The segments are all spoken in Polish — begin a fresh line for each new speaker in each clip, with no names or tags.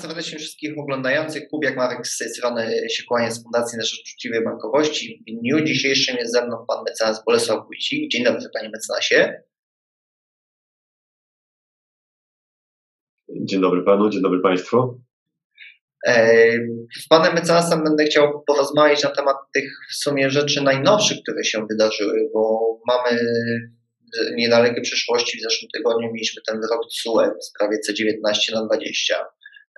serdecznie wszystkich oglądających. Kubiak Marek z tej strony się kłania z Fundacji na Rzecz Uczciwej Bankowości. W dniu dzisiejszym jest ze mną pan mecenas Bolesław Wójcik. Dzień dobry panie mecenasie.
Dzień dobry panu, dzień dobry państwu.
E, z panem mecenasem będę chciał porozmawiać na temat tych w sumie rzeczy najnowszych, które się wydarzyły, bo mamy w niedalekiej przyszłości, w zeszłym tygodniu mieliśmy ten wyrok TSUE w sprawie C19 na 20.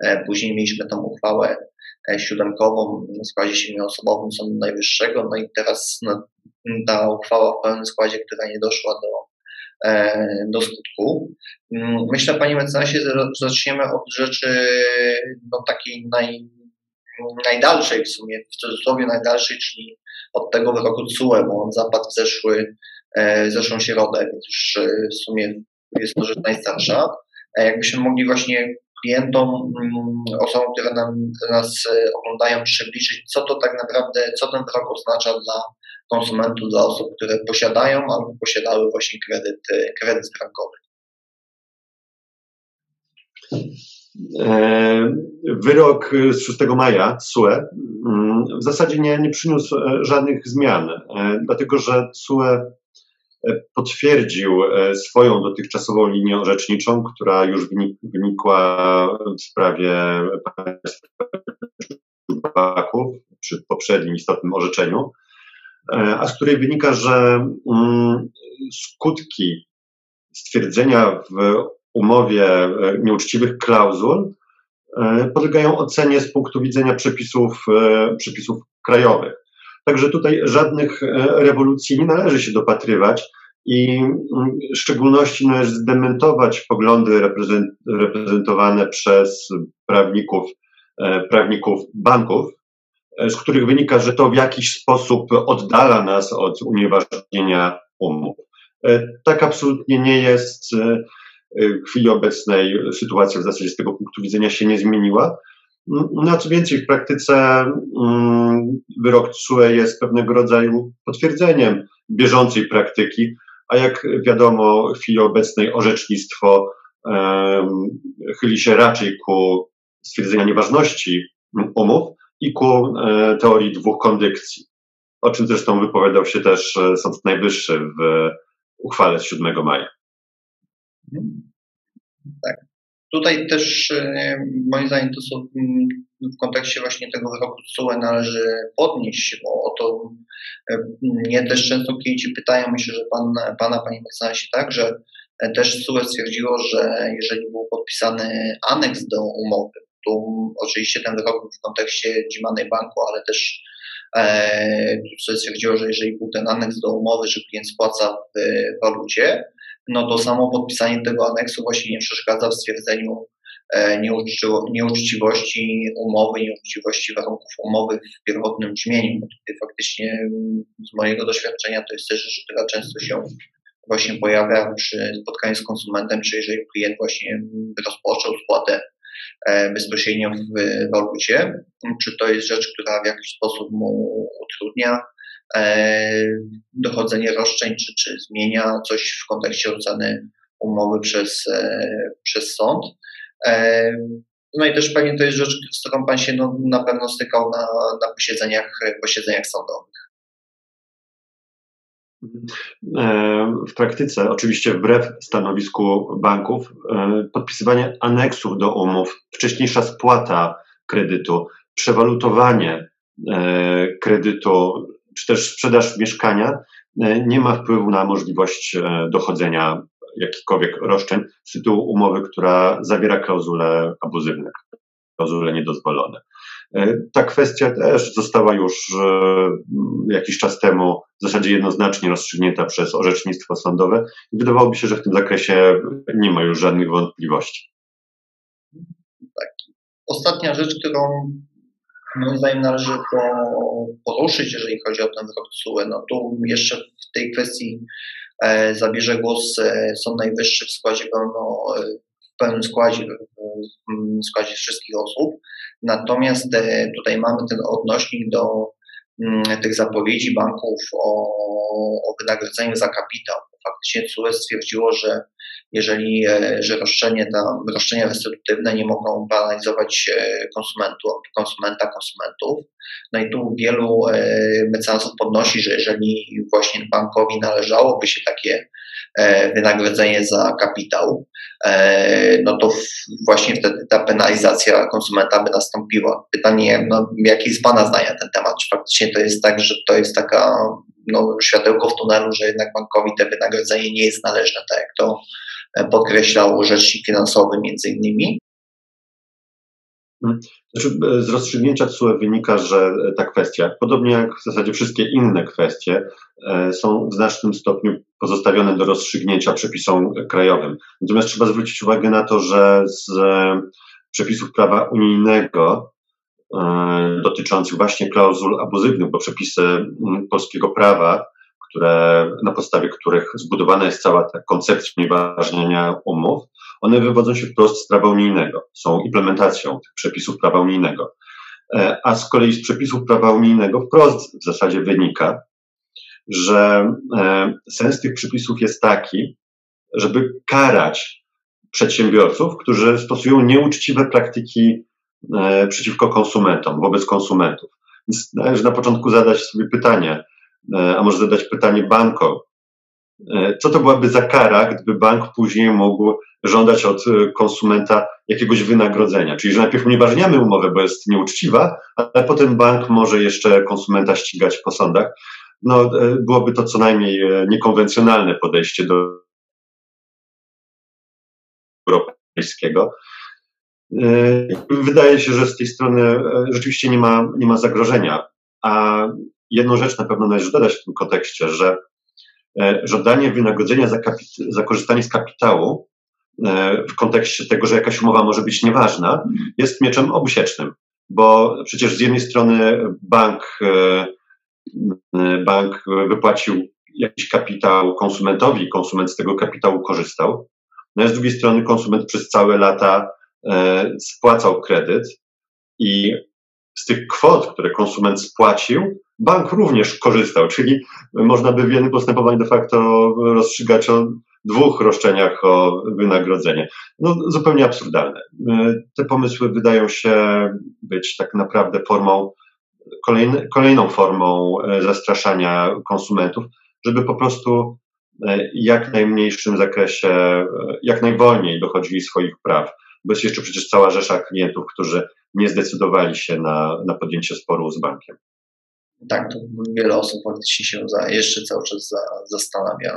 E, później mieliśmy tą uchwałę e, siódemkową w składzie siedmioosobowym Sądu Najwyższego, no i teraz no, ta uchwała w pełnym składzie, która nie doszła do, e, do skutku. Mm, myślę, Panie mecenasie, że zaczniemy od rzeczy no, takiej naj, najdalszej w sumie, w cudzysłowie najdalszej, czyli od tego wyroku TSUE, bo on zapadł w zeszły, zeszłą środę, więc już w sumie jest to rzecz najstarsza. Jakbyśmy mogli właśnie klientom, mm, osobom, które nam, nas e, oglądają, przybliżyć, co to tak naprawdę, co ten wyrok oznacza dla konsumentów, dla osób, które posiadają albo posiadały właśnie kredyt, e, kredyt frankowy.
E, wyrok z 6 maja SUE mm, w zasadzie nie, nie przyniósł żadnych zmian, dlatego że SUE potwierdził e, swoją dotychczasową linię orzeczniczą, która już wynikła w sprawie Baków przy poprzednim istotnym orzeczeniu, e, a z której wynika, że mm, skutki stwierdzenia w umowie e, nieuczciwych klauzul podlegają ocenie z punktu widzenia przepisów, przepisów krajowych. Także tutaj żadnych e, rewolucji nie należy się dopatrywać i mm, w szczególności należy zdementować poglądy reprezentowane przez prawników, e, prawników banków, e, z których wynika, że to w jakiś sposób oddala nas od unieważnienia umów. Tak absolutnie nie jest. W chwili obecnej sytuacja w zasadzie z tego punktu widzenia się nie zmieniła. No co więcej, w praktyce mm, wyrok TSUE jest pewnego rodzaju potwierdzeniem bieżącej praktyki, a jak wiadomo, w chwili obecnej orzecznictwo chyli się raczej ku stwierdzeniu nieważności umów i ku e, teorii dwóch kondykcji, o czym zresztą wypowiadał się też e, Sąd Najwyższy w uchwale z 7 maja.
Tak. Tutaj też e, moim zdaniem to są mm, w kontekście właśnie tego wyroku TSUE należy podnieść, bo o to e, mnie też często klienci pytają, myślę, że pan, pana, panie mecenasie także, e, też TSUE stwierdziło, że jeżeli był podpisany aneks do umowy, tu oczywiście ten wyrok w kontekście Dzimanej Banku, ale też e, stwierdziło, że jeżeli był ten aneks do umowy, że klient spłaca w walucie, no to samo podpisanie tego aneksu właśnie nie przeszkadza w stwierdzeniu e, nieuczciwości umowy, nieuczciwości warunków umowy w pierwotnym brzmieniu. Tutaj faktycznie mm, z mojego doświadczenia to jest też rzecz, która często się właśnie pojawia przy spotkaniu z konsumentem, czy jeżeli klient właśnie rozpoczął spłatę e, bezpośrednio w walucie, czy to jest rzecz, która w jakiś sposób mu utrudnia dochodzenie roszczeń, czy, czy zmienia coś w kontekście oceny umowy przez, e, przez sąd. E, no i też pewnie to jest rzecz, z którą Pan się no, na pewno stykał na, na posiedzeniach, posiedzeniach sądowych.
W praktyce, oczywiście wbrew stanowisku banków, podpisywanie aneksów do umów, wcześniejsza spłata kredytu, przewalutowanie kredytu czy też sprzedaż mieszkania e, nie ma wpływu na możliwość e, dochodzenia jakichkolwiek roszczeń z tytułu umowy, która zawiera klauzule abuzywne, klauzule niedozwolone. E, ta kwestia też została już jakiś czas temu w zasadzie jednoznacznie rozstrzygnięta przez orzecznictwo sądowe i wydawałoby się, że w tym zakresie nie ma już żadnych wątpliwości.
Ostatnia rzecz, którą moim zdaniem należy poruszyć, jeżeli chodzi o ten wyrok TSUE. No tu jeszcze w tej kwestii e, zabierze głos e, Sąd Najwyższy w składzie pełno, e, w pełnym składzie, w składzie wszystkich osób. Natomiast e, tutaj mamy ten odnośnik do m, mm, tych zapowiedzi banków o, o wynagrodzeniu za kapitał. Faktycznie CUE stwierdziło, że jeżeli że roszczenie tam, roszczenia restytutywne nie mogą penalizować konsumentów, konsumenta, konsumentów. No i tu wielu mecenasów podnosi, że jeżeli właśnie bankowi należałoby się takie wynagrodzenie za kapitał, no to właśnie wtedy ta penalizacja konsumenta by nastąpiła. Pytanie, no, jakie jest Pana zdanie na ten temat? Czy faktycznie to jest tak, że to jest taka no, światełko w tunelu, że jednak bankowi te wynagrodzenie nie jest należne, tak jak to podkreślał rzecznik finansowy między innymi?
Hmm. Znaczy, z rozstrzygnięcia TSUE wynika, że ta kwestia, podobnie jak w zasadzie wszystkie inne kwestie, e, są w znacznym stopniu pozostawione do rozstrzygnięcia przepisom krajowym. Natomiast trzeba zwrócić uwagę na to, że z przepisów prawa unijnego e, dotyczących właśnie klauzul abuzywnych, bo przepisy polskiego prawa, które, na podstawie których zbudowana jest cała ta koncepcja unieważniania umów, one wywodzą się wprost z prawa unijnego, są implementacją tych przepisów prawa unijnego. E, a z kolei z przepisów prawa unijnego wprost w zasadzie wynika, że e, sens tych przepisów jest taki, żeby karać przedsiębiorców, którzy stosują nieuczciwe praktyki e, przeciwko konsumentom, wobec konsumentów. Więc należy na początku zadać sobie pytanie, a może zadać pytanie bankom, co to byłaby za kara, gdyby bank później mógł żądać od e, konsumenta jakiegoś wynagrodzenia. Czyli, że najpierw unieważniamy umowę, bo jest nieuczciwa, ale potem bank może jeszcze konsumenta ścigać po sądach. No, e, byłoby to co najmniej e, niekonwencjonalne podejście do europejskiego. Wydaje się, że z tej strony rzeczywiście nie ma, nie ma zagrożenia. A jedną rzecz na pewno należy dodać w tym kontekście, że żądanie wynagrodzenia za, za korzystanie z kapitału E, w kontekście tego, że jakaś umowa może być nieważna, jest mieczem obusiecznym, bo przecież z jednej strony bank, e, e, bank wypłacił jakiś kapitał konsumentowi, konsument z tego kapitału korzystał, no a z drugiej strony konsument przez całe lata spłacał kredyt i z tych kwot, które konsument spłacił, bank również korzystał, czyli można by w jednym postępowaniu de facto rozstrzygać o dwóch roszczeniach o wynagrodzenie. No, zupełnie absurdalne. E, te pomysły wydają się być tak naprawdę formą, kolejną formą e, zastraszania konsumentów, żeby po prostu e, jak najmniejszym zakresie, jak najwolniej dochodzili swoich praw. Bo jest jeszcze przecież cała rzesza klientów, którzy nie zdecydowali się na, na podjęcie sporu z bankiem.
Tak, to wiele osób faktycznie się za, jeszcze cały czas za, zastanawia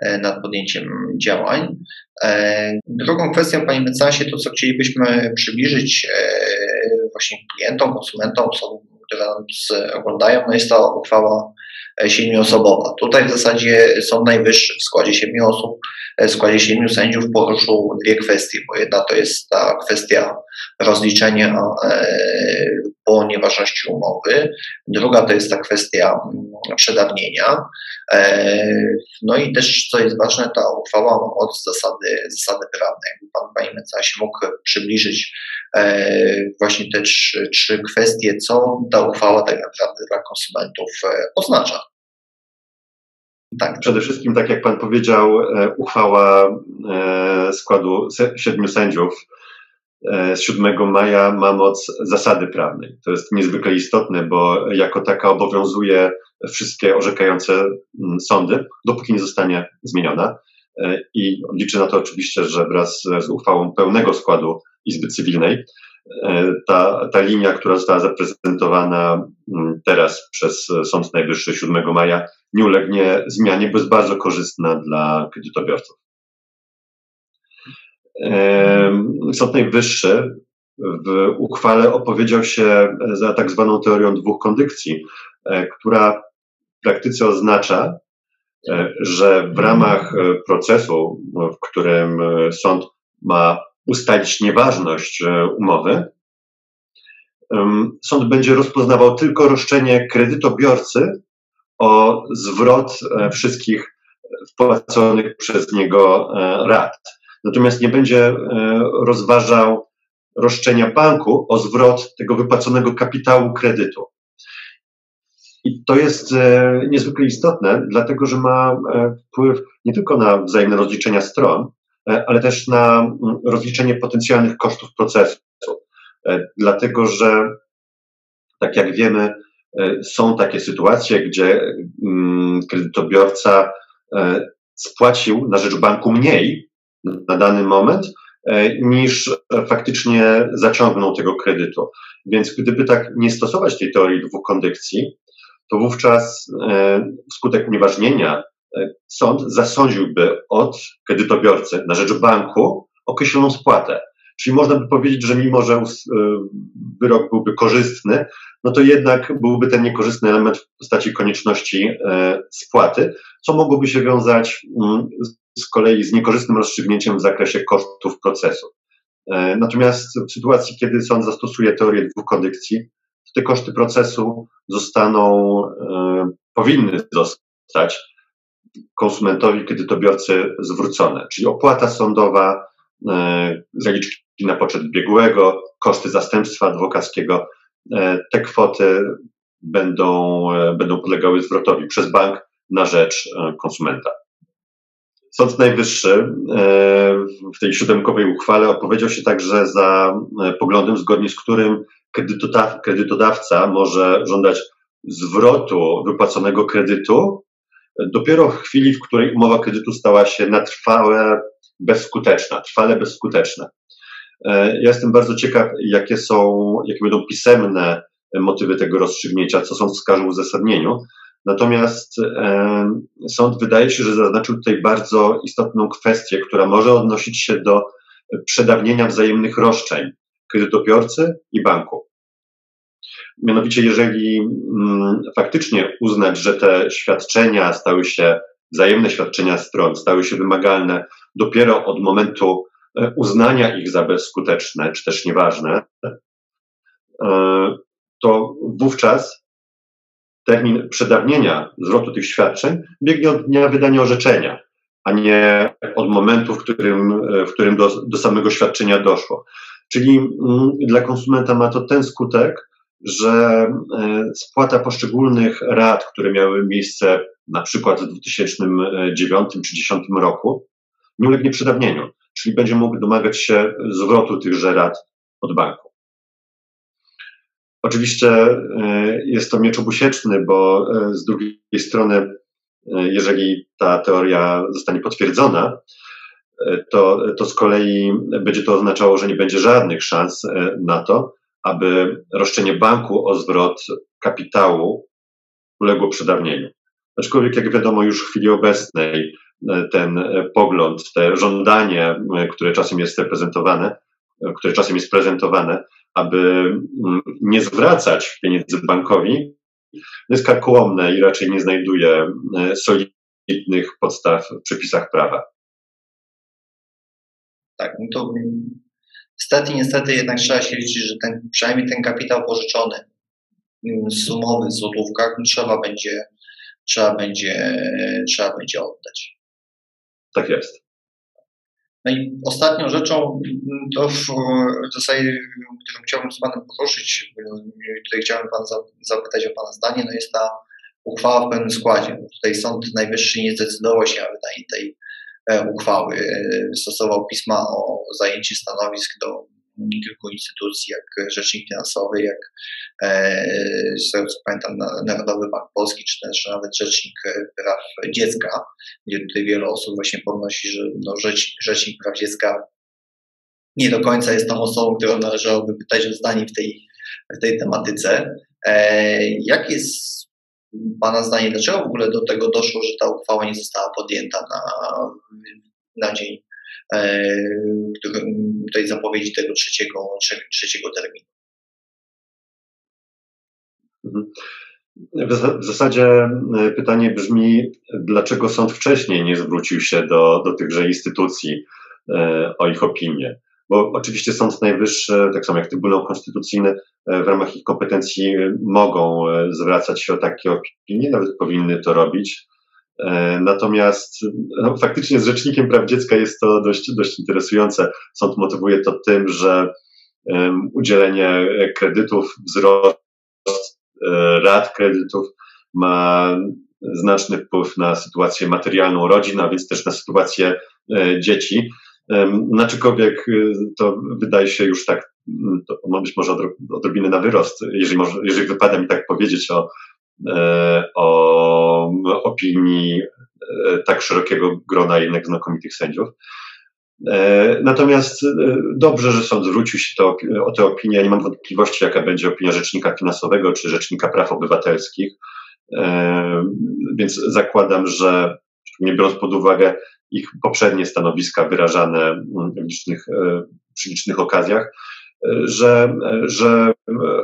E, nad podjęciem działań. E, drugą kwestią, Panie mecenasie, to co chcielibyśmy przybliżyć e, właśnie klientom, konsumentom, osobom, które nas oglądają, no jest ta uchwała siedmioosobowa. Tutaj w zasadzie Sąd Najwyższy w składzie siedmiu osób, w składzie siedmiu sędziów poruszył dwie kwestie, bo jedna to jest ta kwestia rozliczenia po nieważności umowy. Druga to jest ta kwestia mm, przedawnienia. E, no i też, co jest ważne, ta uchwała moc zasady, zasady prawne. Jakby Pan, Panie mecenasie, mógł przybliżyć e, właśnie te trzy, trzy kwestie, co ta uchwała tak naprawdę dla konsumentów e, oznacza.
Tak. Przede wszystkim, tak jak Pan powiedział, uchwała składu siedmiu sędziów E, z 7 maja ma moc zasady prawnej. To jest niezwykle istotne, bo jako taka obowiązuje wszystkie orzekające mm, sądy, dopóki nie zostanie zmieniona. E, I liczę na to oczywiście, że wraz z uchwałą pełnego składu Izby Cywilnej e, ta, ta linia, która została zaprezentowana mm, teraz przez Sąd Najwyższy 7 maja, nie ulegnie zmianie, bo jest bardzo korzystna dla kredytobiorców. Sąd Najwyższy w uchwale opowiedział się za tak zwaną teorią dwóch kondycji, e, która w praktyce oznacza, e, że w ramach e, procesu, w którym sąd ma ustalić nieważność umowy, sąd będzie rozpoznawał tylko roszczenie kredytobiorcy o zwrot wszystkich wpłaconych przez niego rat. Natomiast nie będzie e, rozważał roszczenia banku o zwrot tego wypłaconego kapitału kredytu. I to jest niezwykle istotne, dlatego że ma wpływ nie tylko na wzajemne rozliczenia stron, ale też na mm, rozliczenie potencjalnych kosztów procesu. Dlatego że, tak jak wiemy, są takie sytuacje, gdzie mm, kredytobiorca spłacił na rzecz banku mniej na dany moment, e, niż faktycznie zaciągnął tego kredytu. Więc gdyby tak nie stosować tej teorii dwóch kondycji, to wówczas e, wskutek unieważnienia e, sąd zasądziłby od kredytobiorcy na rzecz banku określoną spłatę. Czyli można by powiedzieć, że mimo, że wyrok byłby korzystny, no to jednak byłby ten niekorzystny element w postaci konieczności spłaty, co mogłoby się wiązać mm, z kolei z niekorzystnym rozstrzygnięciem w zakresie kosztów procesu. E, natomiast w sytuacji, kiedy sąd zastosuje teorię dwóch kondykcji, to te koszty procesu zostaną, e, powinny zostać konsumentowi, kredytobiorcy zwrócone. Czyli opłata sądowa, e, zaliczki na poczet biegłego, koszty zastępstwa adwokackiego, te kwoty będą, będą podlegały zwrotowi przez bank na rzecz konsumenta. Sąd Najwyższy e, w tej siódemkowej uchwale opowiedział się także za e, poglądem, zgodnie z którym kredytodawca może żądać zwrotu wypłaconego kredytu dopiero w chwili, w której umowa kredytu stała się na trwałe bezskuteczna, trwale bezskuteczna. E, ja jestem bardzo ciekaw, jakie są, jakie będą pisemne motywy tego rozstrzygnięcia, co sąd wskaże w uzasadnieniu, Natomiast e, sąd wydaje się, że zaznaczył tutaj bardzo istotną kwestię, która może odnosić się do przedawnienia wzajemnych roszczeń kredytobiorcy i banku. Mianowicie, jeżeli mm, faktycznie uznać, że te świadczenia stały się, wzajemne świadczenia stron stały się wymagalne dopiero od momentu e, uznania ich za bezskuteczne, czy też nieważne, e, to wówczas termin przedawnienia zwrotu tych świadczeń biegnie od dnia wydania orzeczenia, a nie od momentu, w którym, w którym do, do samego świadczenia doszło. Czyli mm, dla konsumenta ma to ten skutek, że e, spłata poszczególnych rat, które miały miejsce na przykład w 2009 czy 2010 roku, nie ulegnie przedawnieniu, czyli będzie mógł domagać się zwrotu tychże rat od banku. Oczywiście e, jest to miecz obusieczny, bo e, z drugiej strony, e, jeżeli ta teoria zostanie potwierdzona, to, to z kolei będzie to oznaczało, że nie będzie żadnych szans na to, aby roszczenie banku o zwrot kapitału uległo przedawnieniu. Aczkolwiek, jak wiadomo, już w chwili obecnej ten pogląd, te żądanie, które czasem jest reprezentowane, które czasem jest prezentowane, aby mm, nie zwracać pieniędzy bankowi, jest karkołomne i raczej nie znajduje e, solidnych podstaw w przepisach prawa.
Tak, no to niestety, niestety jednak trzeba się liczyć, że ten, przynajmniej ten kapitał pożyczony mm, sumowy w złotówkach trzeba będzie, trzeba będzie, trzeba będzie oddać.
Tak jest.
No i ostatnią rzeczą, to w zasadzie, którą chciałbym z Panem poruszyć, tutaj chciałem Pan zapytać o Pana zdanie, no jest ta uchwała w pełnym składzie. Tutaj Sąd Najwyższy nie zdecydował się wydanie tej e, uchwały. E, stosował pisma o zajęciu stanowisk do kilku instytucji, jak Rzecznik Finansowy, jak e, z tego co pamiętam Narodowy Bank Polski, czy też nawet Rzecznik Praw Dziecka, gdzie tutaj wiele osób właśnie podnosi, że no, Rzecznik Praw Dziecka nie do końca jest tą osobą, którą należałoby pytać o zdanie w tej, w tej tematyce. E, jak jest Pana zdanie, dlaczego w ogóle do tego doszło, że ta uchwała nie została podjęta na, na dzień E, tej zapowiedzi tego trzeciego, trzeciego terminu.
Mhm. W zasadzie e, pytanie brzmi, dlaczego sąd wcześniej nie zwrócił się do, do tychże instytucji e, o ich opinię? Bo oczywiście Sąd Najwyższy, tak samo jak Trybunał Konstytucyjny, w ramach ich kompetencji mogą zwracać się o takie opinie, nawet powinny to robić. E, natomiast no, faktycznie z Rzecznikiem Praw Dziecka jest to dość, dość interesujące. Sąd motywuje to tym, że um, udzielenie kredytów, wzrost e, rat kredytów ma znaczny wpływ na sytuację materialną rodzin, a więc też na sytuację dzieci. Naczykowiek to wydaje się już tak, to ma być może odrobinę na wyrost, jeżeli, może, jeżeli wypada mi tak powiedzieć o, o opinii tak szerokiego grona jednak znakomitych sędziów. E, natomiast e, dobrze, że sąd zwrócił się to, o tę opinię. Nie mam wątpliwości, jaka będzie opinia Rzecznika Finansowego czy Rzecznika Praw Obywatelskich. E, więc zakładam, że nie biorąc pod uwagę ich poprzednie stanowiska wyrażane w licznych, przy licznych okazjach, że, że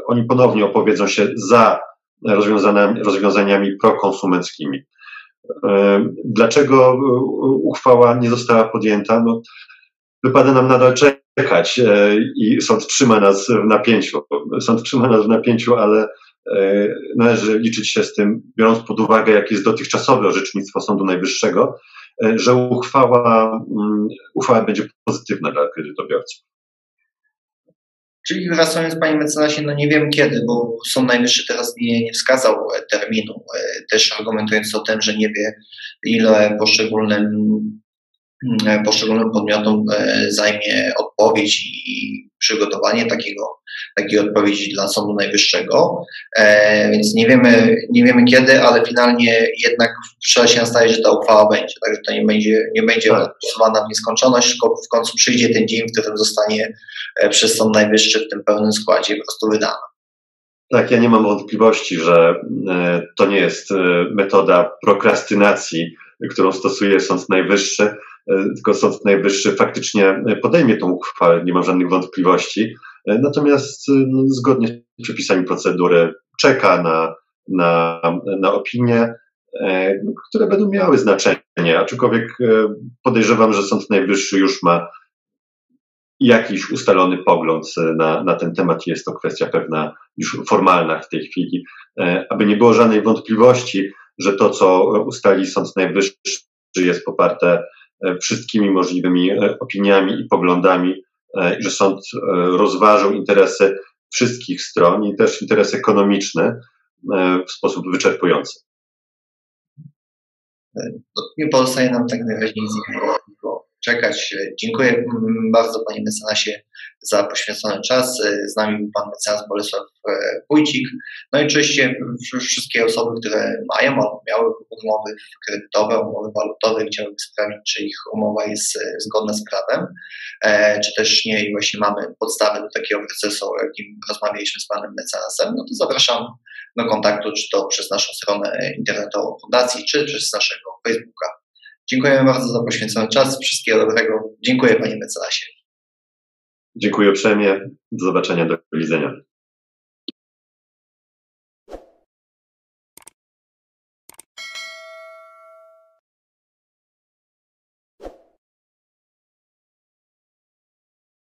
oni ponownie opowiedzą się za rozwiązaniami, rozwiązaniami prokonsumenckimi. Dlaczego uchwała nie została podjęta? No, wypada nam nadal czekać e, i sąd trzyma nas w napięciu. Sąd trzyma nas w napięciu, ale e, należy liczyć się z tym, biorąc pod uwagę, jakie jest dotychczasowe orzecznictwo Sądu Najwyższego, e, że uchwała, mm, uchwała będzie pozytywna dla kredytobiorców.
Czyli reasumując, panie mecenasie, no nie wiem kiedy, bo Sąd Najwyższy teraz nie, nie wskazał terminu, też argumentując o tym, że nie wie, ile poszczególnym E, poszczególnym podmiotom e, zajmie odpowiedź i przygotowanie takiego, takiej odpowiedzi dla Sądu Najwyższego. E, więc nie wiemy, nie wiemy kiedy, ale finalnie jednak wczoraj się nastaje, że ta uchwała będzie. Także to nie będzie, nie będzie tak. głosowana w nieskończoność, tylko w końcu przyjdzie ten dzień, w którym zostanie przez Sąd Najwyższy w tym pełnym składzie po prostu wydana.
Tak, ja nie mam wątpliwości, że to nie jest metoda prokrastynacji, którą stosuje Sąd Najwyższy E, tylko Sąd Najwyższy faktycznie podejmie tą uchwałę, nie mam żadnych wątpliwości. E, natomiast e, no, zgodnie z przepisami procedury czeka na, na, na opinie, które będą miały znaczenie. Aczkolwiek podejrzewam, że Sąd Najwyższy już ma jakiś ustalony pogląd na, na ten temat. Jest to kwestia pewna już formalna w tej chwili, aby nie było żadnej wątpliwości, że to, co ustali Sąd Najwyższy, jest poparte E, wszystkimi możliwymi e, opiniami i poglądami, e, i że sąd rozważył interesy wszystkich stron i też interes ekonomiczny w sposób wyczerpujący.
Nie pozostaje nam tak najwyraźniej czekać. Dziękuję mm, bardzo Panie Mecenasie za poświęcony czas. Z nami był Pan Mecenas Bolesław Wójcik. No i oczywiście wszystkie osoby, które mają albo miały umowy kredytowe, umowy walutowe, chciałyby sprawdzić, czy ich umowa jest zgodna z prawem, e, czy też nie i właśnie mamy podstawę do takiego procesu, o jakim rozmawialiśmy z Panem Mecenasem, no to zapraszam do kontaktu, czy to przez naszą stronę internetową fundacji, czy przez naszego Facebooka. Dziękujemy bardzo za poświęcony czas. Wszystkiego dobrego. Dziękuję Panie Mecenasie.
Dziękuję uprzejmie. Do zobaczenia, do widzenia.